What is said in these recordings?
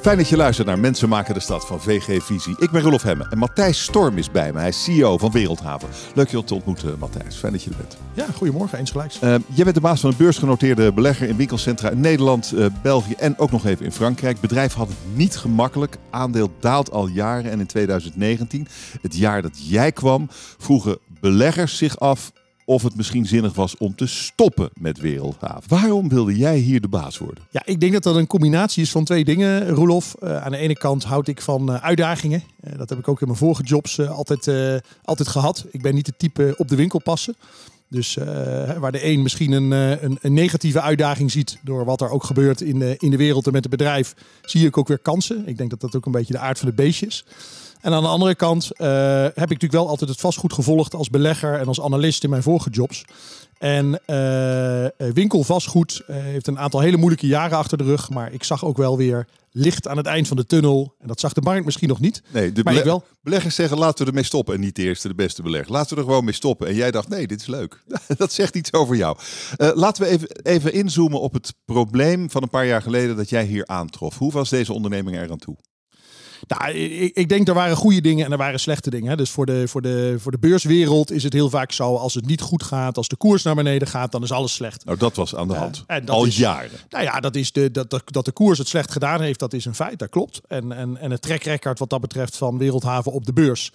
Fijn dat je luistert naar Mensen maken de stad van VG Visie. Ik ben Rolof Hemme en Matthijs Storm is bij me. Hij is CEO van Wereldhaven. Leuk je te ontmoeten, Matthijs. Fijn dat je er bent. Ja, goedemorgen, eens gelijks. Uh, jij bent de baas van een beursgenoteerde belegger in winkelcentra in Nederland, uh, België en ook nog even in Frankrijk. Het bedrijf had het niet gemakkelijk. Aandeel daalt al jaren en in 2019, het jaar dat jij kwam, vroegen beleggers zich af of het misschien zinnig was om te stoppen met Wereldhaven. Waarom wilde jij hier de baas worden? Ja, ik denk dat dat een combinatie is van twee dingen, Roelof. Uh, aan de ene kant houd ik van uh, uitdagingen. Uh, dat heb ik ook in mijn vorige jobs altijd, altijd gehad. Ik ben niet de type op de winkel passen. Dus waar de een misschien een, een, een, negatieve uitdaging ziet door wat er ook gebeurt in de, in de wereld en met het bedrijf, zie ik ook weer kansen. Ik denk dat dat ook een beetje de aard van de beestjes. En aan de andere kant uh, heb ik natuurlijk wel altijd het vastgoed gevolgd als belegger en als analist in mijn vorige jobs. En uh, winkelvastgoed heeft een aantal hele moeilijke jaren achter de rug. Maar ik zag ook wel weer licht aan het eind van de tunnel. En dat zag de markt misschien nog niet. Nee, de maar bele wel. beleggers zeggen laten we ermee stoppen. En niet de eerste, de beste belegger. Laten we er gewoon mee stoppen. En jij dacht nee, dit is leuk. dat zegt iets over jou. Uh, laten we even, even inzoomen op het probleem van een paar jaar geleden dat jij hier aantrof. Hoe was deze onderneming eraan toe? Nou, ik, ik, denk er waren goede dingen en er waren slechte dingen. Dus voor de, voor, de, voor de beurswereld is het heel vaak zo: als het niet goed gaat, als de koers naar beneden gaat, dan is alles slecht. Nou, dat was aan de hand. Uh, Al is, jaren. Nou ja, dat, is de, dat, dat de koers het slecht gedaan heeft, dat is een feit. Dat klopt. En, en, en het track record wat dat betreft van Wereldhaven op de beurs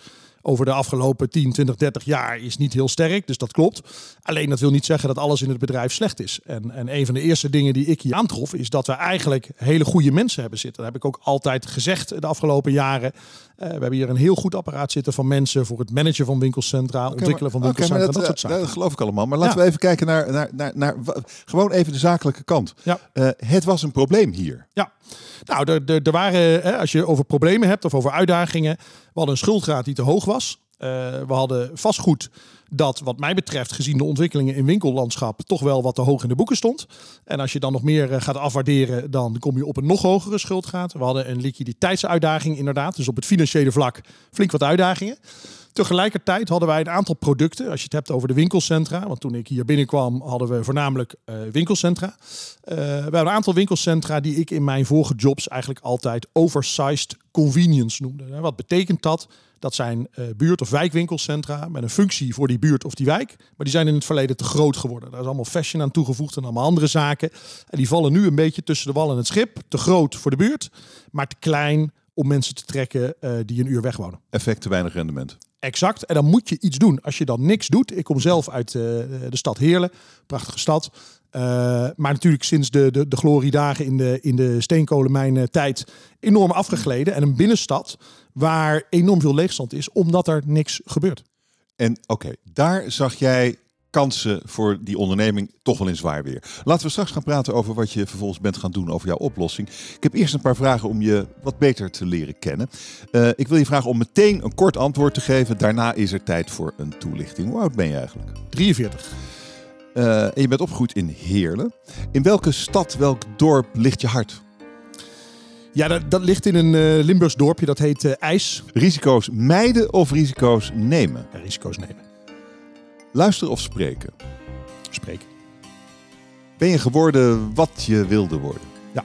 over de afgelopen 10, 20, 30 jaar is niet heel sterk. Dus dat klopt. Alleen dat wil niet zeggen dat alles in het bedrijf slecht is. En, en een van de eerste dingen die ik hier aantrof, is dat we eigenlijk hele goede mensen hebben zitten. Dat heb ik ook altijd gezegd de afgelopen jaren. Uh, we hebben hier een heel goed apparaat zitten van mensen voor het managen van winkelcentra, okay, ontwikkelen van winkelcentra, okay, dat, dat, soort zaken. Dat geloof ik allemaal. Maar laten ja. we even kijken naar, naar, naar, naar, gewoon even de zakelijke kant. Ja. Uh, het was een probleem hier. Ja. Nou, er, er, er waren, hè, als je over problemen hebt of over uitdagingen, we hadden een schuldgraad die te hoog was. Uh, we hadden vastgoed dat, wat mij betreft, gezien de ontwikkelingen in winkellandschap, toch wel wat te hoog in de boeken stond. En als je dan nog meer uh, gaat afwaarderen, dan kom je op een nog hogere schuldgraad. We hadden een liquiditeitsuitdaging inderdaad, dus op het financiële vlak flink wat uitdagingen. Tegelijkertijd hadden wij een aantal producten. Als je het hebt over de winkelcentra. Want toen ik hier binnenkwam hadden we voornamelijk uh, winkelcentra. Uh, we hebben een aantal winkelcentra die ik in mijn vorige jobs eigenlijk altijd oversized convenience noemde. Wat betekent dat? Dat zijn uh, buurt- of wijkwinkelcentra met een functie voor die buurt of die wijk. Maar die zijn in het verleden te groot geworden. Daar is allemaal fashion aan toegevoegd en allemaal andere zaken. En die vallen nu een beetje tussen de wal en het schip. Te groot voor de buurt, maar te klein om mensen te trekken die een uur weg wonen. Effect te weinig rendement. Exact. En dan moet je iets doen. Als je dan niks doet. Ik kom zelf uit uh, de stad Heerlen. Prachtige stad. Uh, maar natuurlijk sinds de, de, de gloriedagen in de, in de steenkolenmijnen tijd enorm afgegleden. En een binnenstad waar enorm veel leegstand is, omdat er niks gebeurt. En oké, daar zag jij kansen voor die onderneming toch wel in zwaar weer. Laten we straks gaan praten over wat je vervolgens bent gaan doen over jouw oplossing. Ik heb eerst een paar vragen om je wat beter te leren kennen. Uh, ik wil je vragen om meteen een kort antwoord te geven. Daarna is er tijd voor een toelichting. Hoe oud ben je eigenlijk? 43. Uh, en je bent opgegroeid in Heerlen. In welke stad, welk dorp ligt je hart? Ja, dat, dat ligt in een uh, Limburgs dorpje, dat heet uh, IJs. Risico's mijden of risico's nemen? Ja, risico's nemen. Luisteren of spreken? Spreken. Ben je geworden wat je wilde worden? Ja.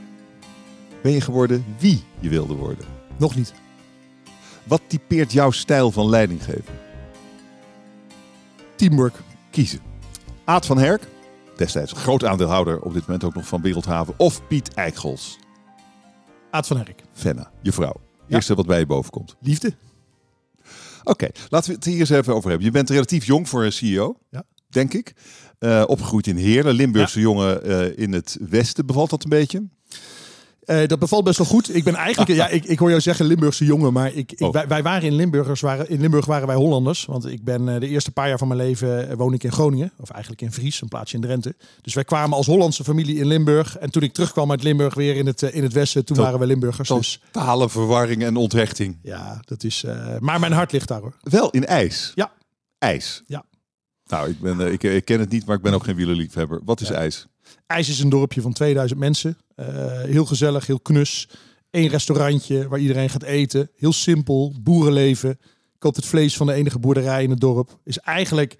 Ben je geworden wie je wilde worden? Nog niet. Wat typeert jouw stijl van leidinggeven? Teamwork. Kiezen. Aad van Herk, destijds groot aandeelhouder, op dit moment ook nog van Wereldhaven, of Piet Eichels? Aad van Herk. Fenna, je vrouw. Eerste ja. wat bij je boven komt. Liefde. Oké, okay, laten we het hier eens even over hebben. Je bent relatief jong voor een CEO, ja. denk ik. Uh, opgegroeid in Heerlen, Limburgse ja. jongen uh, in het westen. Bevalt dat een beetje? Uh, dat bevalt best wel goed. Ik ben eigenlijk, ja, ik, ik hoor jou zeggen Limburgse jongen, maar ik, ik, Oh. wij, wij waren in Limburgers, waren, in Limburg waren wij Hollanders. Want ik ben uh, de eerste paar jaar van mijn leven uh, woon ik in Groningen, of eigenlijk in Vries, een plaatsje in Drenthe. Dus wij kwamen als Hollandse familie in Limburg. En toen ik terugkwam uit Limburg weer in het, in het westen, toen Tot- waren we Limburgers. Dus Totale verwarring en onthechting. ja, dat is. eh, maar mijn hart ligt daar hoor. Wel in ijs. Ja. IJs. Ja. Nou, ik, ben, eh, ik, ik ken het niet, maar ik ben ook geen wielerliefhebber. Wat is Ja. ijs? IJs is een dorpje van 2000 mensen. Eh, heel gezellig, heel knus. Eén restaurantje waar iedereen gaat eten. Heel simpel, boerenleven. Koopt het vlees van de enige boerderij in het dorp. Is eigenlijk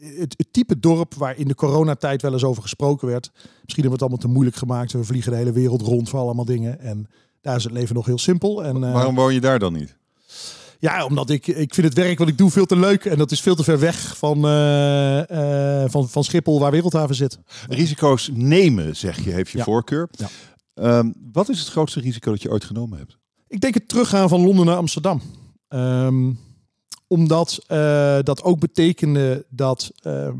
het, het type dorp waar in de coronatijd wel eens over gesproken werd. Misschien hebben we het allemaal te moeilijk gemaakt. We vliegen de hele wereld rond voor allemaal dingen. En Daar is het leven nog heel simpel. En, uh, Waarom woon je daar dan niet? Ja, omdat ik, ik vind het werk wat ik doe veel te leuk. En dat is veel te ver weg van, uh, van, van Schiphol, waar Wereldhaven zit. Risico's nemen, zeg je, heeft je Ja. voorkeur. Ja. Ehm, wat is het grootste risico dat je ooit genomen hebt? Ik denk het teruggaan van Londen naar Amsterdam. Ehm, omdat eh, dat ook betekende dat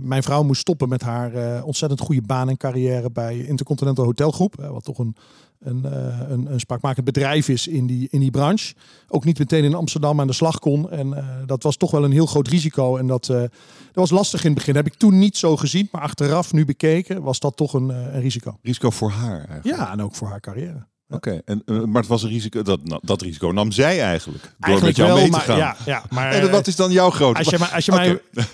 mijn vrouw moest stoppen met haar ontzettend goede baan en carrière bij Intercontinental Hotelgroep. wat toch een, een, eh, een, een spraakmakend bedrijf is in die, in die branche. Ook niet meteen in Amsterdam aan de slag kon. En eh, dat was toch wel een heel groot risico. En dat, eh, dat was lastig in het begin. heb ik toen niet zo gezien. Maar achteraf, nu bekeken, was dat toch een, een risico. Risico voor haar eigenlijk. Ja, en ook voor haar carrière. Oké, en maar het was een risico, dat, nou, dat risico nam zij eigenlijk. Door Eigenlijk met jou wel, mee te maar, gaan. Ja, ja, maar en wat is dan jouw grote... als je, mij- als, je mij,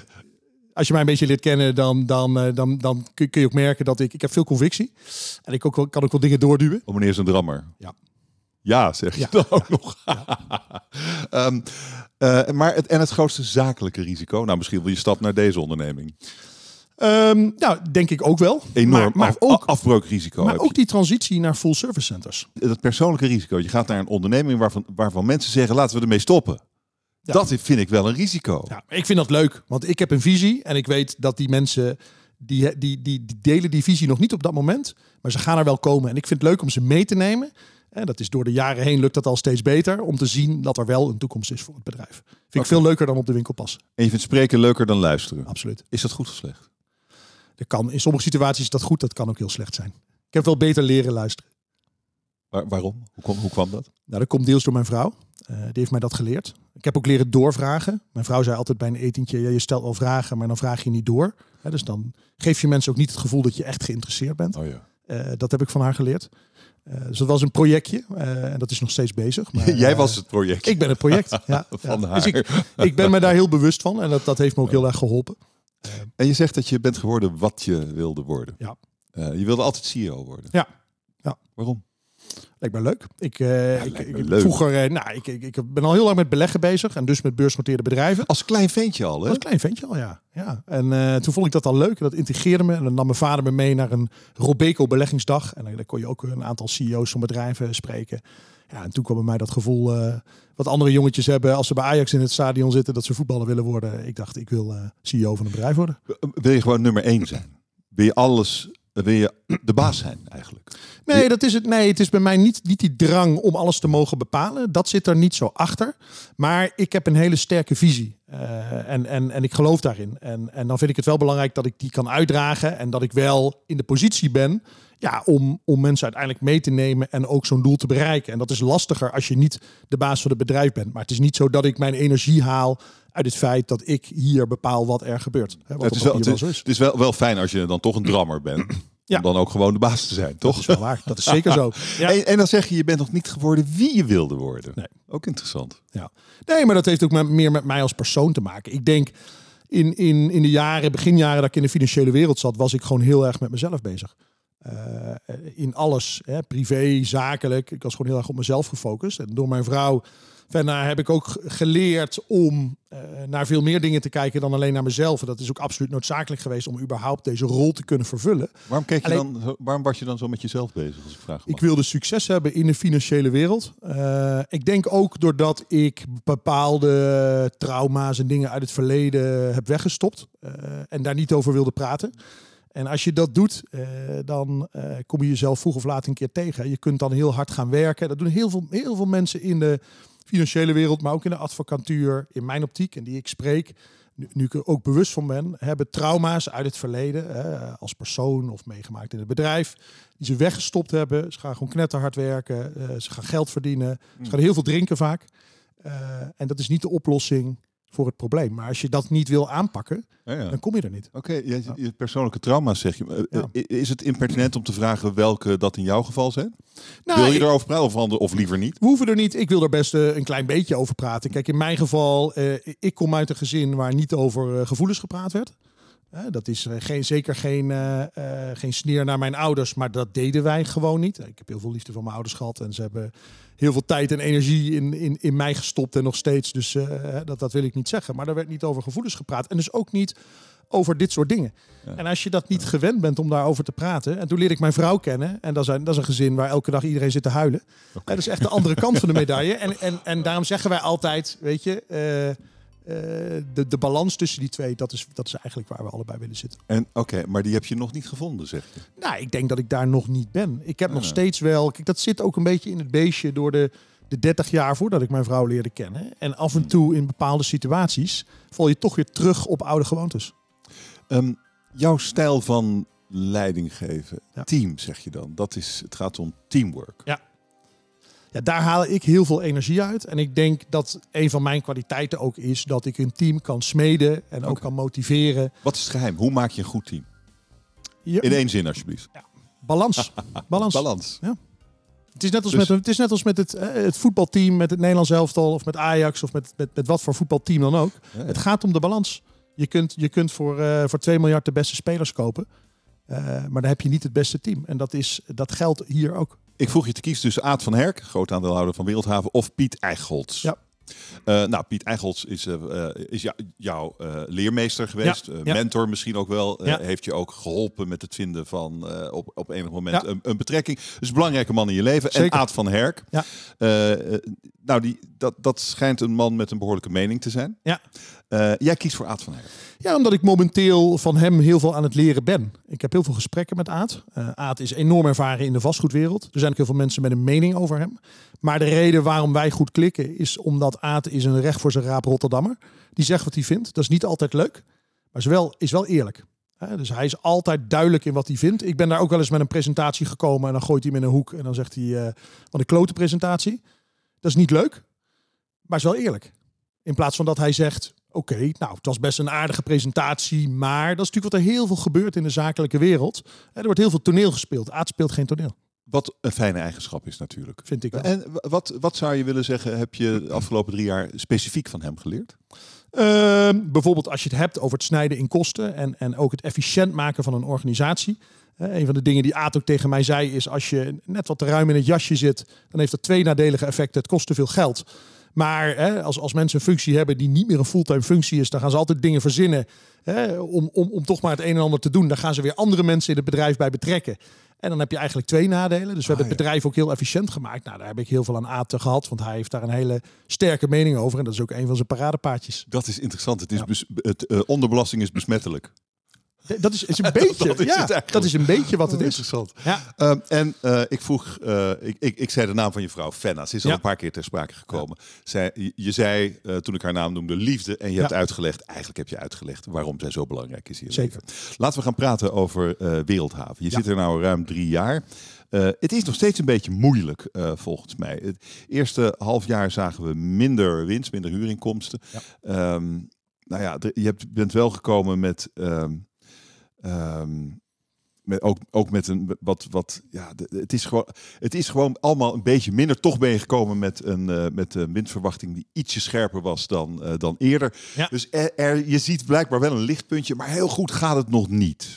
als je mij een beetje leert kennen, dan, dan, eh, dan, dan kun je ook merken dat ik, ik heb veel convictie. En ik ook, wel- kan ook wel dingen doorduwen. Oh, meneer is een drammer. Ja. Ja, zeg je Ja. dan ook nog. Ehm, eh, maar het, en het grootste zakelijke risico? Nou, misschien wel je stap naar deze onderneming. Ehm, nou, denk ik ook wel. Enorm Maar, maar af- ook, afbreukrisico. maar ook je. die transitie naar full service centers. Dat persoonlijke risico. Je gaat naar een onderneming waarvan, waarvan mensen zeggen, laten we ermee stoppen. Ja. Dat vind ik wel een risico. Ja, ik vind dat leuk, want ik heb een visie en ik weet dat die mensen die, die, die, die delen die visie nog niet op dat moment, maar ze gaan er wel komen. En ik vind het leuk om ze mee te nemen. En dat is door de jaren heen lukt dat al steeds beter om te zien dat er wel een toekomst is voor het bedrijf. Vind ik veel leuker dan op de winkel passen. En je vindt spreken leuker dan luisteren. Absoluut. Is dat goed of slecht? Dat kan, in sommige situaties is dat goed, dat kan ook heel slecht zijn. Ik heb wel beter leren luisteren. Waar- waarom? Hoe kwam, hoe kwam dat? Nou, dat komt deels door mijn vrouw. Eh, die heeft mij dat geleerd. Ik heb ook leren doorvragen. Mijn vrouw zei altijd bij een etentje, ja, je stelt wel vragen, maar dan vraag je niet door. Dus dan geef je mensen ook niet het gevoel dat je echt geïnteresseerd bent. Oh ja. Eh, dat heb ik van haar geleerd. Eh, dus dat was een projectje en dat is nog steeds bezig. Maar, Jij was het project. Ik ben het project. ja, Van ja. haar. Dus ik, ik ben me daar heel bewust van en dat, dat heeft me ook heel erg geholpen. En je zegt dat je bent geworden wat je wilde worden. Ja. Je wilde altijd CEO worden. Ja. Ja. Waarom? Lijkt me leuk. Ik, eh, ik, me ik- leuk. Vroeger, eh, nou, ik, ik, ik ben al heel lang met beleggen bezig en dus met beursgenoteerde bedrijven. Als klein ventje al, hè? een klein ventje al, ja. ja. En eh, toen vond ik dat al leuk. En dat integreerde me. En dan nam mijn vader me mee naar een Robeco beleggingsdag. En dan, dan kon je ook een aantal CEO's van bedrijven spreken. Ja, en toen kwam bij mij dat gevoel wat andere jongetjes hebben als ze bij Ajax in het stadion zitten, dat ze voetballer willen worden. Ik dacht, ik wil CEO van een bedrijf worden. Wil je gewoon nummer één zijn? Wil je alles, wil je de baas zijn eigenlijk? Nee, dat is het. Nee, het is bij mij niet, niet die drang om alles te mogen bepalen. Dat zit er niet zo achter. Maar ik heb een hele sterke visie. Eh, en, en, en ik geloof daarin. En, en dan vind ik het wel belangrijk dat ik die kan uitdragen. En dat ik wel in de positie ben ja, om, om mensen uiteindelijk mee te nemen en ook zo'n doel te bereiken. En dat is lastiger als je niet de baas van het bedrijf bent. Maar het is niet zo dat ik mijn energie haal uit het feit dat ik hier bepaal wat er gebeurt. Hè, wat het is, wel, het, wel is, is. het is wel, wel fijn als je dan toch een drammer bent. Ja. Om dan ook gewoon de baas te zijn, Dat toch? is wel waar. Dat is zeker zo. Ja. En, en dan zeg je, je bent nog niet geworden wie je wilde worden. Nee. Ook interessant. Ja. Nee, maar dat heeft ook met- meer met mij als persoon te maken. Ik denk in, in, in de jaren, beginjaren dat ik in de financiële wereld zat, was ik gewoon heel erg met mezelf bezig. Eh, in alles, hè, privé, zakelijk. Ik was gewoon heel erg op mezelf gefocust. En door mijn vrouw heb ik ook geleerd om eh, naar veel meer dingen te kijken dan alleen naar mezelf. En dat is ook absoluut noodzakelijk geweest om überhaupt deze rol te kunnen vervullen. Waarom, keek je Alleen- dan, waarom was je dan zo met jezelf bezheb als ik vraag? Ik wilde succes hebben in de financiële wereld. Eh, ik denk ook doordat ik bepaalde trauma's en dingen uit het verleden heb weggestopt. en daar niet over wilde praten. En als je dat doet, eh, dan eh, kom je jezelf vroeg of laat een keer tegen. Je kunt dan heel hard gaan werken. Dat doen heel veel, heel veel mensen in de financiële wereld, maar ook in de advocatuur, in mijn optiek en die ik spreek. Nu, nu ik er ook bewust van ben, hebben trauma's uit het verleden, als persoon of meegemaakt in het bedrijf, die ze weggestopt hebben. Ze gaan gewoon knetterhard werken, eh, ze gaan geld verdienen, ze gaan heel veel drinken vaak. En dat is niet de oplossing voor het probleem. Maar als je dat niet wil aanpakken, Ja, ja. dan kom je er niet. Oké, je, je persoonlijke trauma's zeg je. Eh, Ja. eh, Is het impertinent om te vragen welke dat in jouw geval zijn? Nou, Wil je ik- erover praten of, ander- of liever niet? We hoeven er niet. Ik wil er best eh, een klein beetje over praten. Kijk, in mijn geval, ik kom uit een gezin waar niet over gevoelens gepraat werd. Dat is eh, geen, zeker geen, eh, eh, geen sneer naar mijn ouders, maar dat deden wij gewoon niet. Ik heb heel veel liefde van mijn ouders gehad en ze hebben heel veel tijd en energie in, in, in mij gestopt en nog steeds. Dus dat, dat wil ik niet zeggen. Maar er werd niet over gevoelens gepraat. En dus ook niet over dit soort dingen. En als je dat niet gewend bent om daarover te praten. En toen leerde ik mijn vrouw kennen. En dat is een, dat is een gezin waar elke dag iedereen zit te huilen. Dat is echt de andere kant van de medaille. En, en, en daarom zeggen wij altijd, weet je, eh, de, de balans tussen die twee, dat is, dat is eigenlijk waar we allebei willen zitten. En oké, maar die heb je nog niet gevonden, zeg je? Nou, ik denk dat ik daar nog niet ben. Ik heb Ah, nog steeds wel. Kijk, dat zit ook een beetje in het beestje door de, de 30 jaar voordat ik mijn vrouw leerde kennen. En af Hmm. en toe in bepaalde situaties val je toch weer terug op oude gewoontes. Ehm, jouw stijl van leiding geven, Ja. team zeg je dan, dat is, het gaat om teamwork. Ja, daar haal ik heel veel energie uit. En ik denk dat een van mijn kwaliteiten ook is dat ik een team kan smeden en ook kan motiveren. Wat is het geheim? Hoe maak je een goed team? In één zin alsjeblieft. balans. balans. Balans. Het is net als Dus- met, het, is net als met het, eh, het voetbalteam, met het Nederlands elftal of met Ajax of met, met, met wat voor voetbalteam dan ook. Ja, ja. Het gaat om de balans. Je kunt, je kunt voor, eh, voor 2 miljard de beste spelers kopen. Eh, maar dan heb je niet het beste team. En dat, is, dat geldt hier ook. Ik vroeg je te kiezen tussen Aad van Herk, groot aandeelhouder van Wereldhaven, of Piet Eichholz. Ja. Eh, nou, Piet Eichholz is, eh, eh, is jou- jouw leermeester geweest, Ja, ja. mentor misschien ook wel. Ja. Heeft je ook geholpen met het vinden van op, op enig moment een, een betrekking. Dus een belangrijke man in je leven. Zeker. En Aad van Herk. Ja. Nou, die, dat, dat schijnt een man met een behoorlijke mening te zijn. Ja. Eh, jij kiest voor Aad van Herk. Ja, omdat ik momenteel van hem heel veel aan het leren ben. Ik heb heel veel gesprekken met Aad. Eh Aad is enorm ervaren in de vastgoedwereld. Er zijn ook heel veel mensen met een mening over hem. Maar de reden waarom wij goed klikken is omdat Aad is een recht voor zijn raap Rotterdammer. Die zegt wat hij vindt. Dat is niet altijd leuk, maar is wel, is wel eerlijk. Dus hij is altijd duidelijk in wat hij vindt. Ik ben daar ook wel eens met een presentatie gekomen en dan gooit hij hem in een hoek en dan zegt hij, eh wat een klote presentatie. Dat is niet leuk, maar is wel eerlijk. In plaats van dat hij zegt, oké, nou, het was best een aardige presentatie, maar dat is natuurlijk wat er heel veel gebeurt in de zakelijke wereld. Er wordt heel veel toneel gespeeld. Aad speelt geen toneel, Wat een fijne eigenschap is natuurlijk. vind ik wel. En wat, wat zou je willen zeggen, heb je de afgelopen drie jaar specifiek van hem geleerd? Ehm, bijvoorbeeld als je het hebt over het snijden in kosten en, en ook het efficiënt maken van een organisatie. Eh, een van de dingen die Aad ook tegen mij zei is als je net wat te ruim in het jasje zit, dan heeft dat twee nadelige effecten. Het kost te veel geld. Maar hè, als, als mensen een functie hebben die niet meer een fulltime functie is, dan gaan ze altijd dingen verzinnen hè, om, om, om toch maar het een en ander te doen. Dan gaan ze weer andere mensen in het bedrijf bij betrekken. En dan heb je eigenlijk twee nadelen. Dus we hebben het ja. bedrijf ook heel efficiënt gemaakt. Nou, daar heb ik heel veel aan Aad gehad, want hij heeft daar een hele sterke mening over. En dat is ook een van zijn paradepaadjes. Dat is interessant. Het is Ja. het, eh, onderbelasting is besmettelijk. Dat is, is een beetje, Dat is ja, dat is een beetje wat het Oh, is. Interessant. Ja. Ehm, en eh, ik vroeg, eh, ik, ik, ik zei de naam van je vrouw, Fenna. Ze is al een paar keer ter sprake gekomen. Zij, je- je zei, eh, toen ik haar naam noemde, liefde. En je hebt uitgelegd, eigenlijk heb je uitgelegd waarom zij zo belangrijk is hier. Zeker. Laten we gaan praten over Wereldhaven. Je zit er nou ruim drie jaar. Het is nog steeds een beetje moeilijk, volgens mij. Het eerste half jaar zagen we minder winst, minder huurinkomsten. Ja. Ehm, nou ja, je hebt, bent wel gekomen met... ehm, ehm, met, ook, ook met een wat, wat ja, de- het is, gewoon, het is gewoon allemaal een beetje minder. Toch ben je gekomen met een, eh, met een windverwachting die ietsje scherper was dan, eh, dan eerder. Ja. Dus er, er- je ziet blijkbaar wel een lichtpuntje, maar heel goed gaat het nog niet.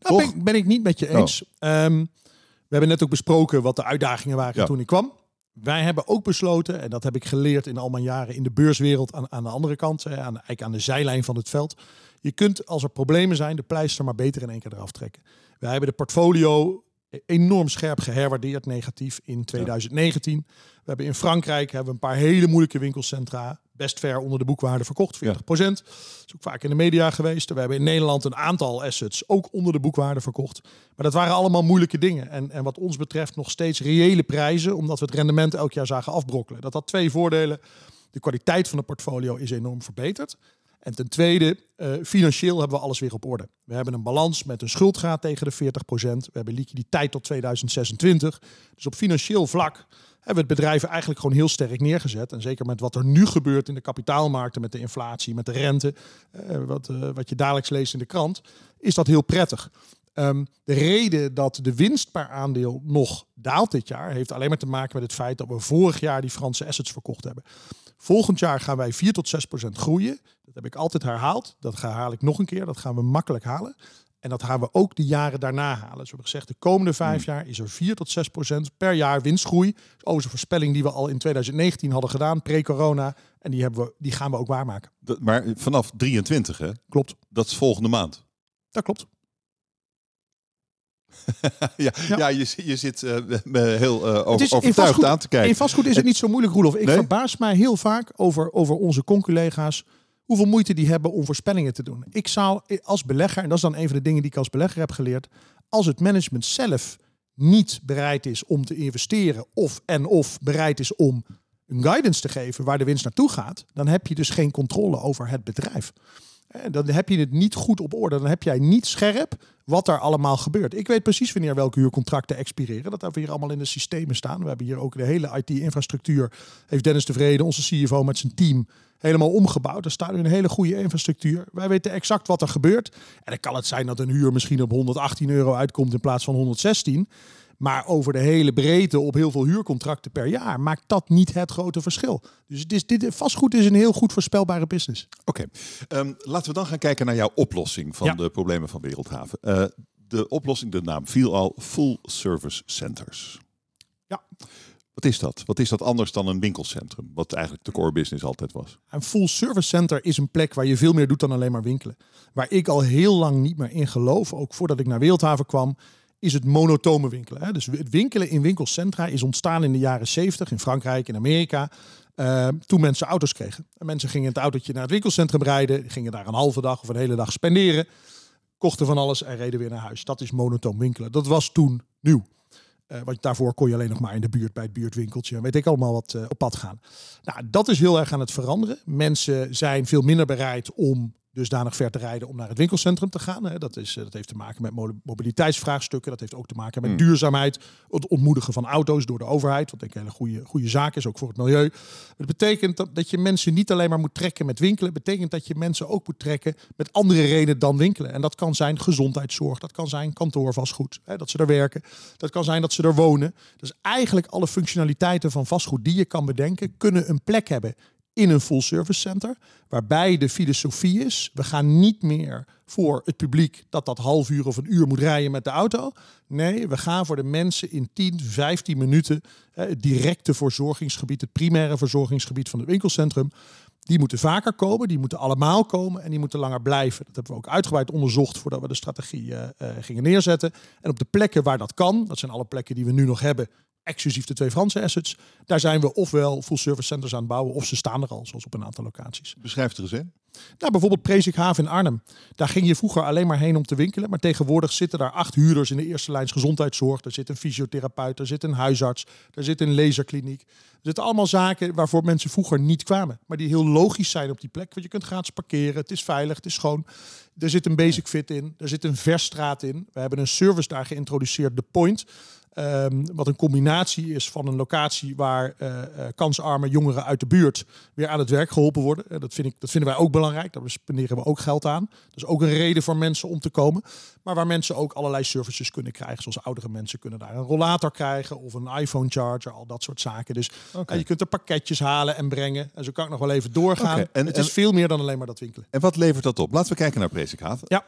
Nou, ben, ben ik niet met je eens. Ehm, we hebben net ook besproken wat de uitdagingen waren Ja. toen ik kwam. Wij hebben ook besloten, en dat heb ik geleerd in al mijn jaren in de beurswereld aan, aan de andere kant, hè, aan, eigenlijk aan de zijlijn van het veld. Je kunt als er problemen zijn, de pleister maar beter in één keer eraf trekken. Wij hebben de portfolio enorm scherp geherwaardeerd negatief in 2019. We hebben in Frankrijk hebben we een paar hele moeilijke winkelcentra best ver onder de boekwaarde verkocht, 40% Dat is ook vaak in de media geweest. We hebben in Nederland een aantal assets ook onder de boekwaarde verkocht. Maar dat waren allemaal moeilijke dingen. En, en wat ons betreft nog steeds reële prijzen, omdat we het rendement elk jaar zagen afbrokkelen. Dat had twee voordelen. De kwaliteit van de portfolio is enorm verbeterd. En ten tweede, eh, financieel hebben we alles weer op orde. We hebben een balans met een schuldgraad tegen de 40%. We hebben liquiditeit tot 2026. Dus op financieel vlak hebben het bedrijf eigenlijk gewoon heel sterk neergezet. En zeker met wat er nu gebeurt in de kapitaalmarkten, met de inflatie, met de rente, eh, wat, eh, wat je dagelijks leest in de krant, is dat heel prettig. Ehm, de reden dat de winst per aandeel nog daalt dit jaar, heeft alleen maar te maken met het feit dat we vorig jaar die Franse assets verkocht hebben. Volgend jaar gaan wij 4 tot 6 procent groeien. Dat heb ik altijd herhaald. Dat herhaal ik nog een keer. Dat gaan we makkelijk halen. En dat gaan we ook de jaren daarna halen. Dus we hebben gezegd, de komende vijf jaar is er 4 tot 6 procent per jaar winstgroei. Over een voorspelling die we al in 2019 hadden gedaan, pre-corona. En die, hebben we, die gaan we ook waarmaken. Dat, maar vanaf 23, hè? Klopt. Dat is volgende maand. Dat klopt. ja, ja. Ja. je, je zit eh, heel eh, over, is overtuigd vastgoed- aan te kijken. In vastgoed is het niet zo moeilijk, Roelof. Ik Nee? verbaas mij heel vaak over, over onze conculega's. Hoeveel moeite die hebben om voorspellingen te doen. Ik zou als belegger, en dat is dan een van de dingen die ik als belegger heb geleerd. Als het management zelf niet bereid is om te investeren. Of en of bereid is om een guidance te geven waar de winst naartoe gaat. Dan heb je dus geen controle over het bedrijf. Eh, Dan heb je het niet goed op orde. Dan heb jij niet scherp wat er allemaal gebeurt. Ik weet precies wanneer welke huurcontracten expireren. Dat hebben we hier allemaal in de systemen staan. We hebben hier ook de hele IT-infrastructuur. Heeft Dennis Tevreden, onze CFO met zijn team, helemaal omgebouwd. Er staat nu een hele goede infrastructuur. Wij weten exact wat er gebeurt. En dan kan het zijn dat een huur misschien op 118 euro uitkomt in plaats van 116. Maar over de hele breedte op heel veel huurcontracten per jaar maakt dat niet het grote verschil. Dus is, dit, vastgoed is een heel goed voorspelbare business. Oké, Ehm, laten we dan gaan kijken naar jouw oplossing van Ja. de problemen van Wereldhaven. Eh, de oplossing, de naam viel al, Full Service Centers. Ja. Wat is dat? Wat is dat anders dan een winkelcentrum? Wat eigenlijk de core business altijd was. Een full service center is een plek waar je veel meer doet dan alleen maar winkelen. Waar ik al heel lang niet meer in geloof, ook voordat ik naar Wereldhaven kwam, is het monotome winkelen. Dus het winkelen in winkelcentra is ontstaan in de jaren 70 in Frankrijk, in Amerika. eh, toen mensen auto's kregen. En mensen gingen in het autootje naar het winkelcentrum rijden, gingen daar een halve dag of een hele dag spenderen, kochten van alles en reden weer naar huis. Dat is monotoom winkelen. Dat was toen nieuw. Eh, want daarvoor kon je alleen nog maar in de buurt bij het buurtwinkeltje. en Weet ik allemaal wat eh, op pad gaan. Nou, dat is heel erg aan het veranderen. Mensen zijn veel minder bereid om dusdanig ver te rijden om naar het winkelcentrum te gaan. hè. Dat, is, eh, dat heeft te maken met mo- mobiliteitsvraagstukken. Dat heeft ook te maken met Hmm. duurzaamheid. Het ontmoedigen van auto's door de overheid. Wat denk ik een hele goede, goede zaak is, ook voor het milieu. Het betekent dat, dat je mensen niet alleen maar moet trekken met winkelen. Het betekent dat je mensen ook moet trekken met andere redenen dan winkelen. En dat kan zijn gezondheidszorg. Dat kan zijn kantoorvastgoed. Hè, dat ze er werken. Dat kan zijn dat ze er wonen. Dus eigenlijk alle functionaliteiten van vastgoed die je kan bedenken... kunnen een plek hebben in een full service center. Waarbij de filosofie is, we gaan niet meer voor het publiek dat dat half uur of een uur moet rijden met de auto. Nee, we gaan voor de mensen in 10, 15 minuten hè, het directe verzorgingsgebied, het primaire verzorgingsgebied van het winkelcentrum. Die moeten vaker komen, die moeten allemaal komen en die moeten langer blijven. Dat hebben we ook uitgebreid onderzocht voordat we de strategie eh, eh, gingen neerzetten. En op de plekken waar dat kan, dat zijn alle plekken die we nu nog hebben, exclusief de twee Franse assets, daar zijn we ofwel full service centers aan het bouwen of ze staan er al, zoals op een aantal locaties. Beschrijf het er eens in. Nou, bijvoorbeeld Presikhaven in Arnhem. Daar ging je vroeger alleen maar heen om te winkelen. Maar tegenwoordig zitten daar acht huurders in de eerste lijns gezondheidszorg. Er zit een fysiotherapeut, er zit een huisarts, er zit een laserkliniek. Er zitten allemaal zaken waarvoor mensen vroeger niet kwamen. Maar die heel logisch zijn op die plek. Want je kunt gratis parkeren, het is veilig, het is schoon. Er zit een basic fit in, er zit een versstraat in. We hebben een service daar geïntroduceerd, The Point. Ehm, wat een combinatie is van een locatie waar eh, eh, kansarme jongeren uit de buurt weer aan het werk geholpen worden. Eh, dat, vind ik, dat vinden wij ook belangrijk. Daar spenderen we ook geld aan. Dat is ook een reden voor mensen om te komen. Maar waar mensen ook allerlei services kunnen krijgen. Zoals oudere mensen kunnen daar een rollator krijgen of een iPhone charger, al dat soort zaken. Dus je kunt er pakketjes halen en brengen. En zo kan ik nog wel even doorgaan. En- het en- is veel meer dan alleen maar dat winkelen. En wat levert dat op? Laten we kijken naar Presikhaven. Ja.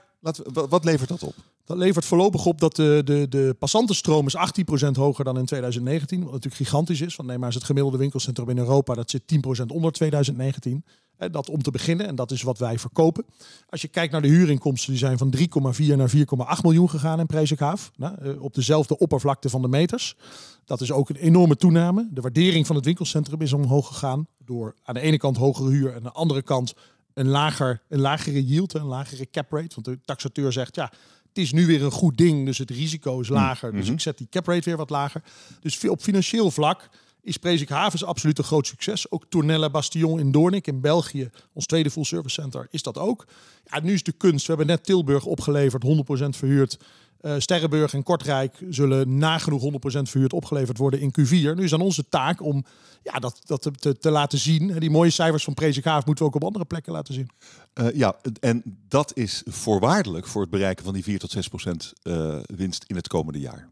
Wat, levert dat op? Dat levert voorlopig op dat de, de, de passantenstroom is 18% hoger dan in 2019. Wat natuurlijk gigantisch is. Want neem maar eens het gemiddelde winkelcentrum in Europa. Dat zit 10% onder 2019. Eh, Dat om te beginnen. En dat is wat wij verkopen. Als je kijkt naar de huurinkomsten. Die zijn van 3,4 naar 4,8 miljoen gegaan in Presikhaaf. Nou, eh, op dezelfde oppervlakte van de meters. Dat is ook een enorme toename. De waardering van het winkelcentrum is omhoog gegaan. Door aan de ene kant hogere huur. En aan de andere kant een, lager, een lagere yield. Een lagere cap rate. Want de taxateur zegt ja het is nu weer een goed ding, dus het risico is lager. Dus ik zet die cap rate weer wat lager. Dus op financieel vlak is Prezik Havens absoluut een groot succes. Ook Tournelle Bastion in Doornik in België, ons tweede full service center, is dat ook. Ja, nu is de kunst. We hebben net Tilburg opgeleverd, 100% verhuurd. Eh, Sterrenburg en Kortrijk zullen nagenoeg 100% verhuurd opgeleverd worden in Q4. Nu is aan onze taak om ja, dat, dat te, te, te laten zien. Die mooie cijfers van Prezik Haven moeten we ook op andere plekken laten zien. Eh, ja, en dat is voorwaardelijk voor het bereiken van die 4 tot 6 procent eh, winst in het komende jaar.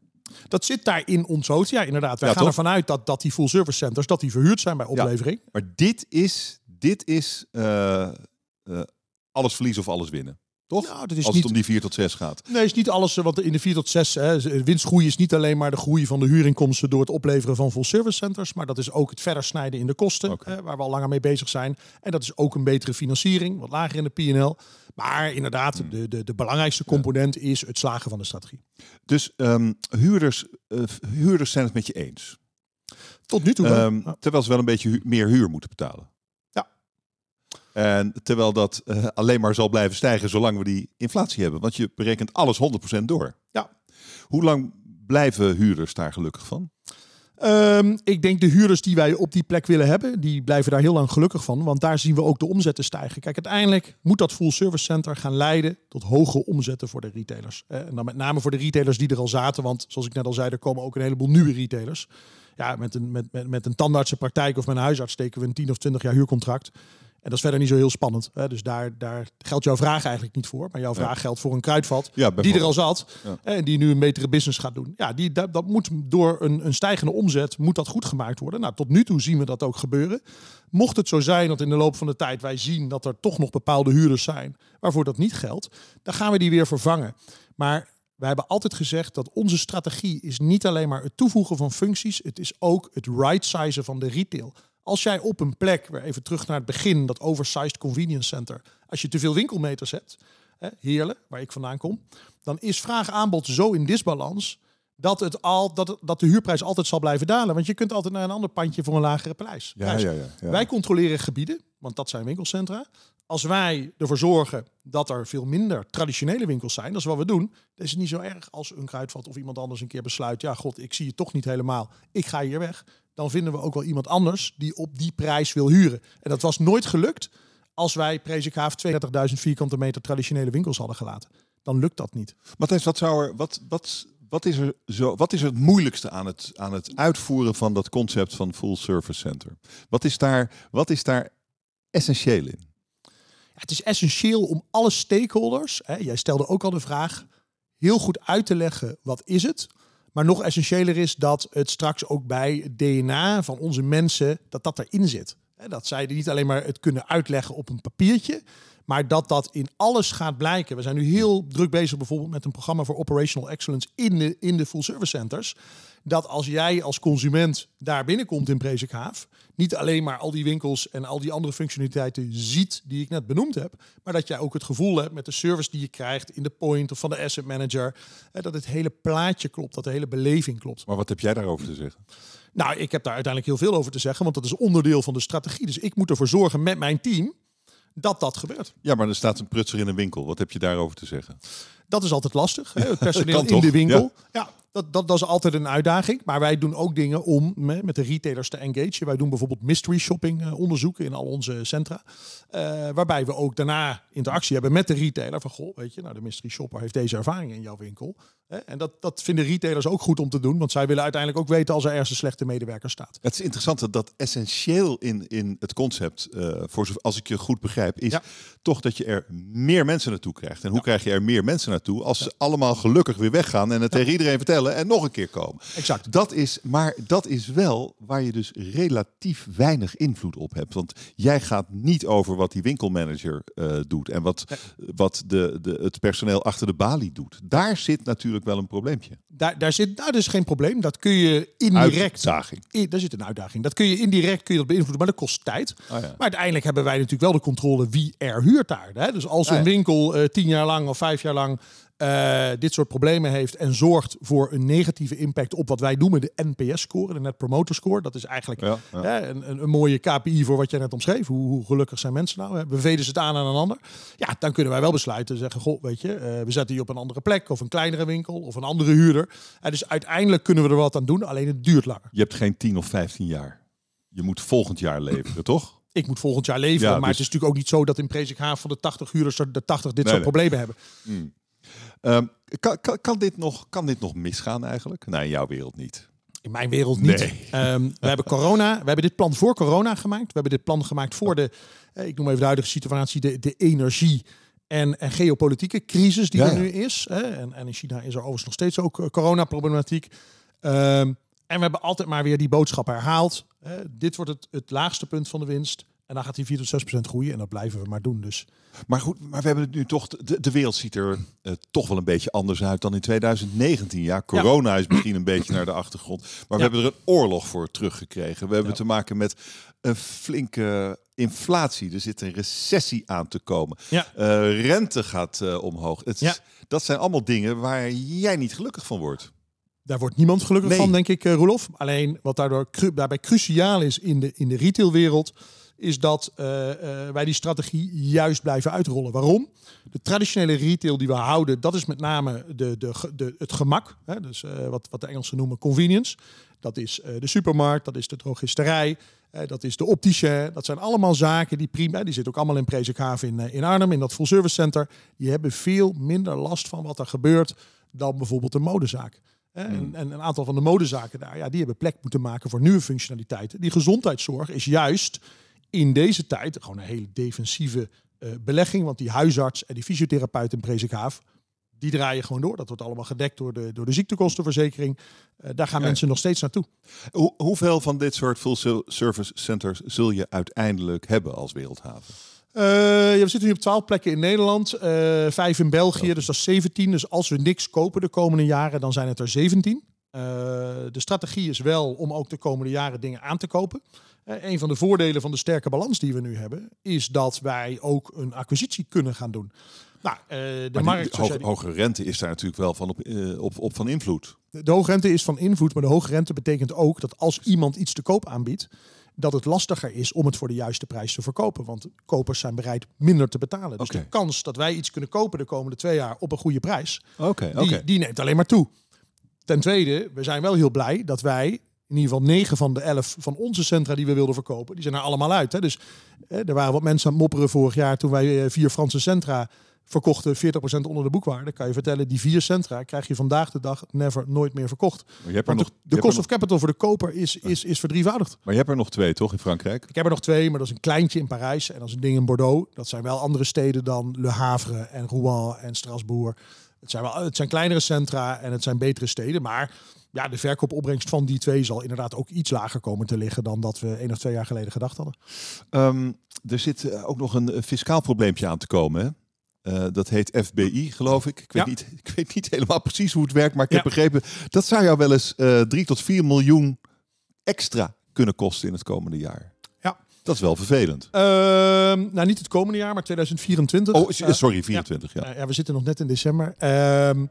Dat zit daar in ons hoofd. Ja, inderdaad. Wij Ja, gaan toch? ervan uit dat, dat die full service centers dat die verhuurd zijn bij oplevering. Maar dit is, dit is alles verliezen of alles winnen. Toch? Nou, dat is Als niet- het om die 4 tot 6 gaat. Nee, is niet alles, want in de 4 tot 6, hè, winstgroei is niet alleen maar de groei van de huurinkomsten door het opleveren van full service centers, maar dat is ook het verder snijden in de kosten, hè, waar we al langer mee bezig zijn. En dat is ook een betere financiering, wat lager in de P&L. Maar inderdaad, Hmm. de, de, de belangrijkste component is het slagen van de strategie. Dus ehm, huurders, eh, huurders zijn het met je eens. Tot nu toe. Ehm. Terwijl ze wel een beetje hu- meer huur moeten betalen. En terwijl dat eh, alleen maar zal blijven stijgen zolang we die inflatie hebben. Want je berekent alles 100% door. Ja. Hoe lang blijven huurders daar gelukkig van? Ehm, ik denk de huurders die wij op die plek willen hebben, die blijven daar heel lang gelukkig van. Want daar zien we ook de omzetten stijgen. Kijk, uiteindelijk moet dat full service center gaan leiden tot hogere omzetten voor de retailers. Eh, en dan met name voor de retailers die er al zaten. Want zoals ik net al zei, er komen ook een heleboel nieuwe retailers. Ja, met een, met, met, met een tandartsenpraktijk of met een huisarts steken we een 10 of 20 jaar huurcontract. En dat is verder niet zo heel spannend. Hè? Dus daar, daar geldt jouw vraag eigenlijk niet voor. Maar jouw vraag geldt voor een kruidvat Ja, die er al zat. Ja. En die nu een betere business gaat doen. Ja, die, dat, dat moet door een, een stijgende omzet moet dat goed gemaakt worden. Nou, tot nu toe zien we dat ook gebeuren. Mocht het zo zijn dat in de loop van de tijd wij zien dat er toch nog bepaalde huurders zijn waarvoor dat niet geldt, dan gaan we die weer vervangen. Maar wij hebben altijd gezegd dat onze strategie is niet alleen maar het toevoegen van functies, het is ook het right-sizen van de retail. Als jij op een plek, weer even terug naar het begin, dat oversized convenience center, als je te veel winkelmeters hebt, hè, Heerlen, waar ik vandaan kom, dan is vraag-aanbod zo in disbalans dat, het al, dat, dat de huurprijs altijd zal blijven dalen. Want je kunt altijd naar een ander pandje voor een lagere prijs. Ja, prijs. ja, ja, ja. Wij controleren gebieden, want dat zijn winkelcentra. Als wij ervoor zorgen dat er veel minder traditionele winkels zijn, dat is wat we doen, dan is het niet zo erg als een kruidvat of iemand anders een keer besluit, ja god, ik zie het toch niet helemaal, ik ga hier weg. Dan vinden we ook wel iemand anders die op die prijs wil huren. En dat was nooit gelukt als wij Presikhaaf 32.000 vierkante meter traditionele winkels hadden gelaten. Dan lukt dat niet. Matthijs, wat, zou er, wat, wat, wat, is er zo, wat is het moeilijkste aan het, aan het uitvoeren van dat concept van full service center? Wat is daar, wat is daar essentieel in? Ja, het is essentieel om alle stakeholders, hè, jij stelde ook al de vraag, heel goed uit te leggen wat is het. Maar nog essentiëler is dat het straks ook bij het DNA van onze mensen, dat dat erin zit. Dat zij niet alleen maar het kunnen uitleggen op een papiertje, maar dat dat in alles gaat blijken. We zijn nu heel druk bezig bijvoorbeeld met een programma voor operational excellence in de, in de full service centers. Dat als jij als consument daar binnenkomt in Presikhaaf, niet alleen maar al die winkels en al die andere functionaliteiten ziet die ik net benoemd heb, maar dat jij ook het gevoel hebt met de service die je krijgt in de point of van de asset manager, dat het hele plaatje klopt, dat de hele beleving klopt. Maar wat heb jij daarover te zeggen? Nou, ik heb daar uiteindelijk heel veel over te zeggen, want dat is onderdeel van de strategie. Dus ik moet ervoor zorgen met mijn team dat dat gebeurt. Ja, maar er staat een prutser in een winkel. Wat heb je daarover te zeggen? Dat is altijd lastig. Hè? Het personeel in toch? de winkel. Ja. dat, dat, dat is altijd een uitdaging. Maar wij doen ook dingen om me- met de retailers te engagen. Wij doen bijvoorbeeld mystery shopping eh, onderzoeken in al onze centra. Eh, waarbij we ook daarna interactie hebben met de retailer. Van goh, weet je, nou de mystery shopper heeft deze ervaring in jouw winkel. Hè? En dat, dat vinden retailers ook goed om te doen. Want zij willen uiteindelijk ook weten als er ergens een slechte medewerker staat. Het is interessant dat dat essentieel in, in het concept, eh, voor als ik je goed begrijp, is Ja. toch dat je er meer mensen naartoe krijgt. En hoe krijg je er meer mensen naartoe als ze allemaal gelukkig weer weggaan en het tegen iedereen vertellen en nog een keer komen. Exact. Dat is, maar dat is wel waar je dus relatief weinig invloed op hebt. Want jij gaat niet over wat die winkelmanager eh, doet en wat, wat de, de, het personeel achter de balie doet. Daar zit natuurlijk wel een probleempje. Daar, daar zit, nou, dat is geen probleem. Dat kun je indirect Uitdaging. I- daar zit een uitdaging. Dat kun je indirect kun je dat beïnvloeden, maar dat kost tijd. Oh ja. Maar uiteindelijk hebben wij natuurlijk wel de controle wie er huurt daar. Hè? Dus als Ah, een winkel eh, tien jaar lang of vijf jaar lang eh, dit soort problemen heeft en zorgt voor een negatieve impact op wat wij noemen de NPS-score, de Net Promoter Score. Dat is eigenlijk Ja, ja. Hè, een, een, een mooie KPI voor wat jij net omschreef. Hoe, hoe gelukkig zijn mensen nou? Hè? Bevelen ze het aan aan een ander? Ja, dan kunnen wij wel besluiten. Zeggen, goh, weet je, eh, we zetten die op een andere plek of een kleinere winkel of een andere huurder. En dus uiteindelijk kunnen we er wat aan doen, alleen het duurt langer. Je hebt geen 10 of 15 jaar. Je moet volgend jaar leveren, toch? ik moet volgend jaar leveren. Ja, maar dus- het is natuurlijk ook niet zo dat in Presikhaaf van de 80 huurders er de 80 dit Nee, soort nee. problemen hebben. Ehm, kan, kan, kan, dit nog, kan dit nog misgaan eigenlijk? Nee, in jouw wereld niet. In mijn wereld niet. Nee. Ehm, we hebben corona. We hebben dit plan voor corona gemaakt. We hebben dit plan gemaakt voor de, eh, ik noem even de huidige situatie, de, de energie. En, en geopolitieke crisis die Ja, er nu is. Hè. En, en in China is er overigens nog steeds ook eh, coronaproblematiek. Ehm, en we hebben altijd maar weer die boodschap herhaald. Dit wordt het, het laagste punt van de winst. En dan gaat hij 4 tot 6 procent groeien en dat blijven we maar doen. Dus. Maar goed, maar we hebben het nu toch, de, de wereld ziet er uh, toch wel een beetje anders uit dan in 2019. Ja, corona is misschien een beetje naar de achtergrond. Maar we hebben er een oorlog voor teruggekregen. We hebben te maken met een flinke inflatie. Er zit een recessie aan te komen. Ja. Uh, rente gaat uh, omhoog. Het, ja. Dat zijn allemaal dingen waar jij niet gelukkig van wordt. Daar wordt niemand gelukkig van, denk ik, uh, Roelof. Alleen wat daardoor cru daarbij cruciaal is in de, in de retailwereld, is dat wij die strategie juist blijven uitrollen. Waarom? De traditionele retail die we houden, dat is met name de, de, de, het gemak. Hè? Dus wat, wat de Engelsen noemen convenience. Dat is de supermarkt, dat is de drogisterij. Dat is de optische. Dat zijn allemaal zaken die prima. Die zitten ook allemaal in Presikhaven in, in Arnhem, in dat full service center. Die hebben veel minder last van wat er gebeurt dan bijvoorbeeld een modezaak. Uh, en, en, een aantal van de modezaken daar, ja, die hebben plek moeten maken voor nieuwe functionaliteiten. Die gezondheidszorg is juist in deze tijd gewoon een hele defensieve belegging. Want die huisarts en die fysiotherapeut in Presikhaven die draaien gewoon door. Dat wordt allemaal gedekt door de, door de ziektekostenverzekering. Uh, daar gaan mensen nog steeds naartoe. Hoe, hoeveel van dit soort full service centers zul je uiteindelijk hebben als wereldhaven? Uh, ja, we zitten nu op 12 plekken in Nederland, uh, vijf in België, dus dat is 17. Dus als we niks kopen de komende jaren, dan zijn het er 17. De strategie is wel om ook de komende jaren dingen aan te kopen. een van de voordelen van de sterke balans die we nu hebben, is dat wij ook een acquisitie kunnen gaan doen. Nou, uh, de markt, hoge, hoge rente is daar natuurlijk wel van op, uh, op, op van invloed. De, de hoge rente is van invloed, maar de hoge rente betekent ook dat als iemand iets te koop aanbiedt, dat het lastiger is om het voor de juiste prijs te verkopen. Want kopers zijn bereid minder te betalen. Dus okay. de kans dat wij iets kunnen kopen de komende twee jaar op een goede prijs, okay, die, okay. die neemt alleen maar toe. Ten tweede, we zijn wel heel blij dat wij in ieder geval negen van de elf van onze centra die we wilden verkopen, die zijn er allemaal uit. Hè. Dus eh, er waren wat mensen aan het mopperen vorig jaar toen wij eh, vier Franse centra verkochten 40% onder de boekwaarde. Kan je vertellen, die vier centra krijg je vandaag de dag never nooit meer verkocht. Maar je hebt er nog, de, de cost of capital voor de koper is, is, is verdrievoudigd. Maar je hebt er nog twee, toch, in Frankrijk? Ik heb er nog twee, maar dat is een kleintje in Parijs en dat is een ding in Bordeaux. Dat zijn wel andere steden dan Le Havre en Rouen en Strasbourg. Het zijn, wel, het zijn kleinere centra en het zijn betere steden, maar ja, de verkoopopbrengst van die twee zal inderdaad ook iets lager komen te liggen dan dat we één of twee jaar geleden gedacht hadden. Um, er zit ook nog een fiscaal probleempje aan te komen. Hè? Uh, dat heet FBI, geloof ik. Ik weet, ja. niet, ik weet niet helemaal precies hoe het werkt, maar ik ja. heb begrepen dat zou jou wel eens uh, 3 tot 4 miljoen extra kunnen kosten in het komende jaar. Dat is wel vervelend. Uh, nou, niet het komende jaar, maar 2024. Oh, sorry, 24. Ja. Ja. ja, we zitten nog net in december. Ehm,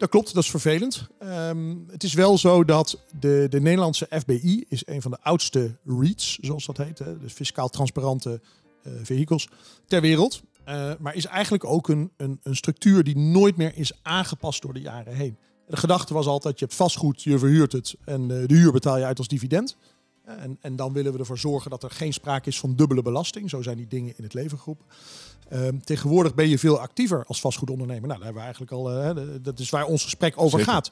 dat klopt, dat is vervelend. Um, het is wel zo dat de, de Nederlandse FBI is een van de oudste REITs, zoals dat heet. Hè, dus fiscaal transparante uh, vehikels ter wereld. Uh, maar is eigenlijk ook een, een, een, structuur die nooit meer is aangepast door de jaren heen. De gedachte was altijd, je hebt vastgoed, je verhuurt het en de huur betaal je uit als dividend. Uh, en, en, dan willen we ervoor zorgen dat er geen sprake is van dubbele belasting. Zo zijn die dingen in het leven geroepen. Ehm, tegenwoordig ben je veel actiever als vastgoedondernemer. Nou, daar hebben we eigenlijk al, dat is waar ons gesprek over Zeker. gaat.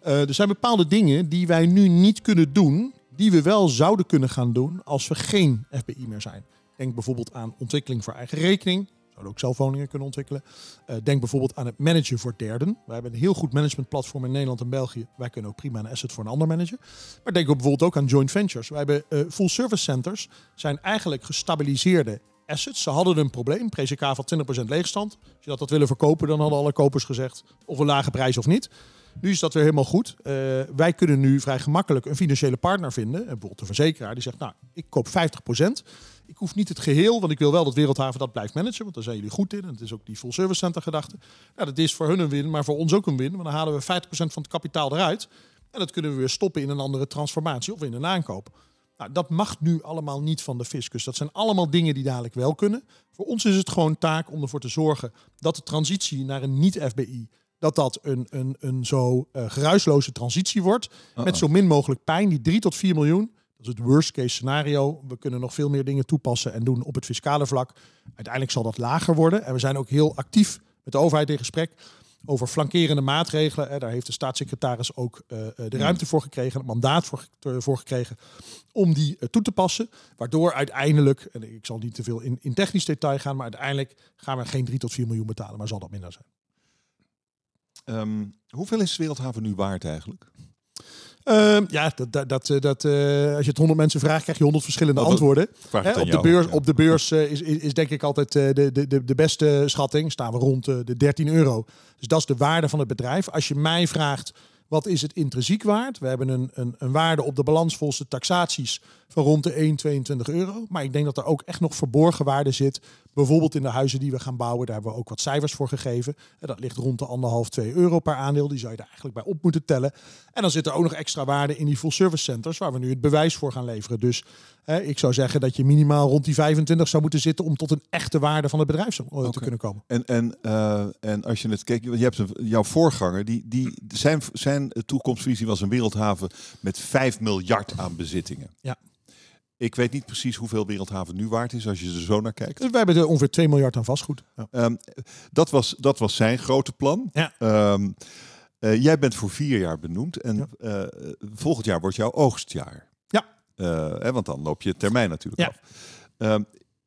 er zijn bepaalde dingen die wij nu niet kunnen doen, die we wel zouden kunnen gaan doen als we geen FBI meer zijn. Denk bijvoorbeeld aan ontwikkeling voor eigen rekening ook zelf woningen kunnen ontwikkelen. Uh, denk bijvoorbeeld aan het managen voor derden. We hebben een heel goed managementplatform in Nederland en België. Wij kunnen ook prima een asset voor een ander managen. Maar denk bijvoorbeeld ook aan joint ventures. Wij hebben uh, full service centers. Zijn eigenlijk gestabiliseerde assets. Ze hadden een probleem. PCK had 20% leegstand. Als je dat had willen verkopen, dan hadden alle kopers gezegd of een lage prijs of niet. Nu is dat weer helemaal goed. Uh, wij kunnen nu vrij gemakkelijk een financiële partner vinden. Bijvoorbeeld een verzekeraar die zegt, nou, ik koop 50%. Ik hoef niet het geheel, want ik wil wel dat Wereldhaven dat blijft managen. Want daar zijn jullie goed in. En het is ook die full service center gedachte. Nou, dat is voor hun een win, maar voor ons ook een win. Want dan halen we 50% van het kapitaal eruit. En dat kunnen we weer stoppen in een andere transformatie of in een aankoop. Nou, dat mag nu allemaal niet van de fiscus. Dat zijn allemaal dingen die dadelijk wel kunnen. Voor ons is het gewoon taak om ervoor te zorgen dat de transitie naar een niet-FBI dat dat een, een, een zo uh, geruisloze transitie wordt. Uh. Met zo min mogelijk pijn. Die 3 tot 4 miljoen. Dat is het worst case scenario. We kunnen nog veel meer dingen toepassen en doen op het fiscale vlak. Uiteindelijk zal dat lager worden. En we zijn ook heel actief met de overheid in gesprek over flankerende maatregelen. Daar heeft de staatssecretaris ook uh, de ruimte voor gekregen, het mandaat voor, gekregen om die toe te passen. Waardoor uiteindelijk, en ik zal niet te veel in, in technisch detail gaan, maar uiteindelijk gaan we geen 3 tot 4 miljoen betalen, maar zal dat minder zijn. Um, hoeveel is Wereldhaven nu waard eigenlijk? Ehm, ja, dat, dat, dat, eh, dat, eh, als je het 100 mensen vraagt, krijg je 100 verschillende Oh, dat- antwoorden. Hè, op, de beurs, Ja. op de beurs is, is, is denk ik altijd eh, de, de, de, beste schatting. Staan we rond de 13 euro. Dus dat is de waarde van het bedrijf. Als je mij vraagt, wat is het intrinsiek waard? We hebben een, een, een waarde op de balans de taxaties van rond de 1, 22 euro. Maar ik denk dat er ook echt nog verborgen waarde zit. Bijvoorbeeld in de huizen die we gaan bouwen. Daar hebben we ook wat cijfers voor gegeven. En dat ligt rond de anderhalf, 2 euro per aandeel. Die zou je daar eigenlijk bij op moeten tellen. En dan zit er ook nog extra waarde in die full service centers. Waar we nu het bewijs voor gaan leveren. Dus hè, ik zou zeggen dat je minimaal rond die 25 zou moeten zitten. Om tot een echte waarde van het bedrijf eh, te kunnen komen. En, en, eh, en als je het kijkt, je hebt een, jouw voorganger, die, die, zijn, zijn toekomstvisie was een wereldhaven met 5 miljard aan bezittingen. Ja. Ik weet niet precies hoeveel wereldhaven nu waard is als je er zo naar kijkt. Dus we hebben er ongeveer 2 miljard aan vastgoed. Ja. Ehm, dat, was, dat was zijn grote plan. Ja. Ehm, eh, jij bent voor vier jaar benoemd en Ja. volgend jaar wordt jouw oogstjaar. Eh, hè, want dan loop je termijn natuurlijk Ja. af. Ehm,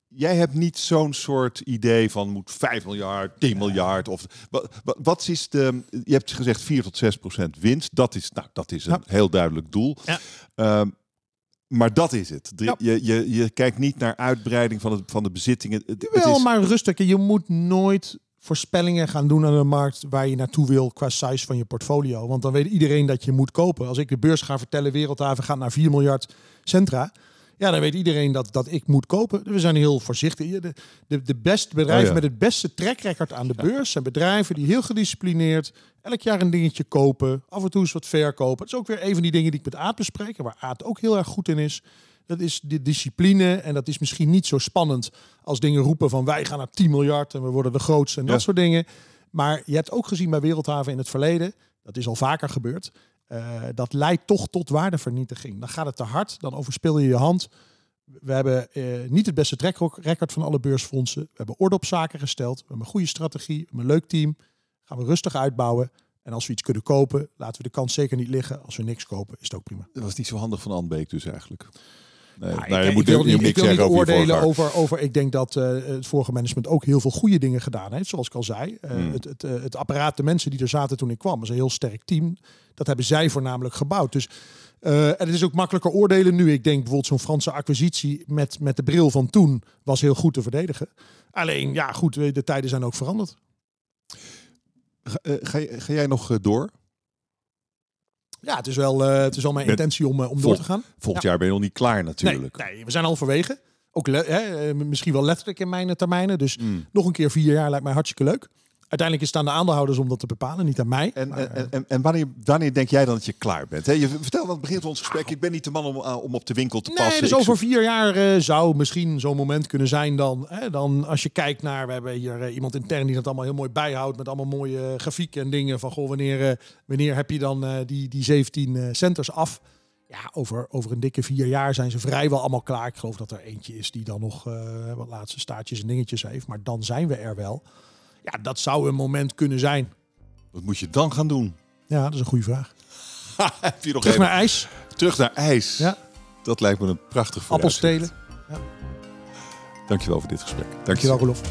jij hebt niet zo'n soort idee van moet 5 miljard, 10 miljard of wat, wat, wat is de? Je hebt gezegd 4 tot 6 procent winst. Dat is, nou, dat is een Ja. heel duidelijk doel. Ja. Ehm, maar dat is het. Je, je, je kijkt niet naar uitbreiding van, het, van de bezittingen. Het, het Wel, is, maar rustig. Je moet nooit voorspellingen gaan doen aan de markt waar je naartoe wil qua size van je portfolio. Want dan weet iedereen dat je moet kopen. Als ik de beurs ga vertellen, Wereldhaven gaat naar 4 miljard centra. Ja, dan weet iedereen dat, dat ik moet kopen. We zijn heel voorzichtig. De, de, de beste bedrijven Oh ja. met het beste track record aan de beurs zijn bedrijven die heel gedisciplineerd elk jaar een dingetje kopen. Af en toe eens wat verkopen. Het is ook weer een van die dingen die ik met Aad bespreek. Waar Aad ook heel erg goed in is. Dat is de discipline. En dat is misschien niet zo spannend als dingen roepen van wij gaan naar 10 miljard en we worden de grootste en dat Ja. soort dingen. Maar je hebt ook gezien bij Wereldhaven in het verleden, dat is al vaker gebeurd, eh, dat leidt toch tot waardevernietiging. Dan gaat het te hard, dan overspeel je je hand. We hebben eh, niet het beste track record van alle beursfondsen. We hebben orde op zaken gesteld. We hebben een goede strategie, we hebben een leuk team. Gaan we rustig uitbouwen. En als we iets kunnen kopen, laten we de kans zeker niet liggen. Als we niks kopen, is het ook prima. Dat was niet zo handig van Anbeek dus eigenlijk. Nee, Nou, nou, ik, je moet ik wil je niet, ik wil niet oordelen over, over. Ik denk dat eh, het vorige management ook heel veel goede dingen gedaan heeft. Zoals ik al zei. Eh, Hmm. het, het, eh, het apparaat, de mensen die er zaten toen ik kwam, was een heel sterk team. Dat hebben zij voornamelijk gebouwd. Dus en het is ook makkelijker oordelen nu. Ik denk bijvoorbeeld zo'n Franse acquisitie met, met de bril van toen was heel goed te verdedigen. Alleen, ja goed, de tijden zijn ook veranderd. Ga, ga, jij nog door? Ja, het is wel, eh, het is wel mijn Met- intentie om, eh, om door te gaan. Volgend jaar ben je nog niet klaar natuurlijk. Nee, nee, we zijn halverwege. Ook hè, eh, misschien wel letterlijk in mijn termijnen. Dus Mm. nog een keer vier jaar lijkt mij hartstikke leuk. Uiteindelijk is het aan de aandeelhouders om dat te bepalen, niet aan mij. En, Maar, en, eh, en, en, en wanneer, wanneer denk jij dan dat je klaar bent? Hè? Je vertelt aan het begin van ons gesprek, ik ben niet de man om, uh, om op de winkel te Nee, passen. dus over vier jaar eh, zou misschien zo'n moment kunnen zijn dan, hè, dan als je kijkt naar, we hebben hier eh, iemand intern die dat allemaal heel mooi bijhoudt met allemaal mooie eh, grafieken en dingen van goh, wanneer, eh, wanneer heb je dan eh, die, die 17 eh, centers af? Ja, over, over een dikke vier jaar zijn ze vrijwel allemaal klaar. Ik geloof dat er eentje is die dan nog eh, wat laatste staartjes en dingetjes heeft, maar dan zijn we er wel. Ja, dat zou een moment kunnen zijn. Wat moet je dan gaan doen? Ja, dat is een goede vraag. Heb je nog Terug even- naar ijs, terug naar ijs. ja, Dat lijkt me een prachtig appels vooruitzicht. stelen. Dankjewel voor dit gesprek. Dank je Dankjewel, wel. Rolof.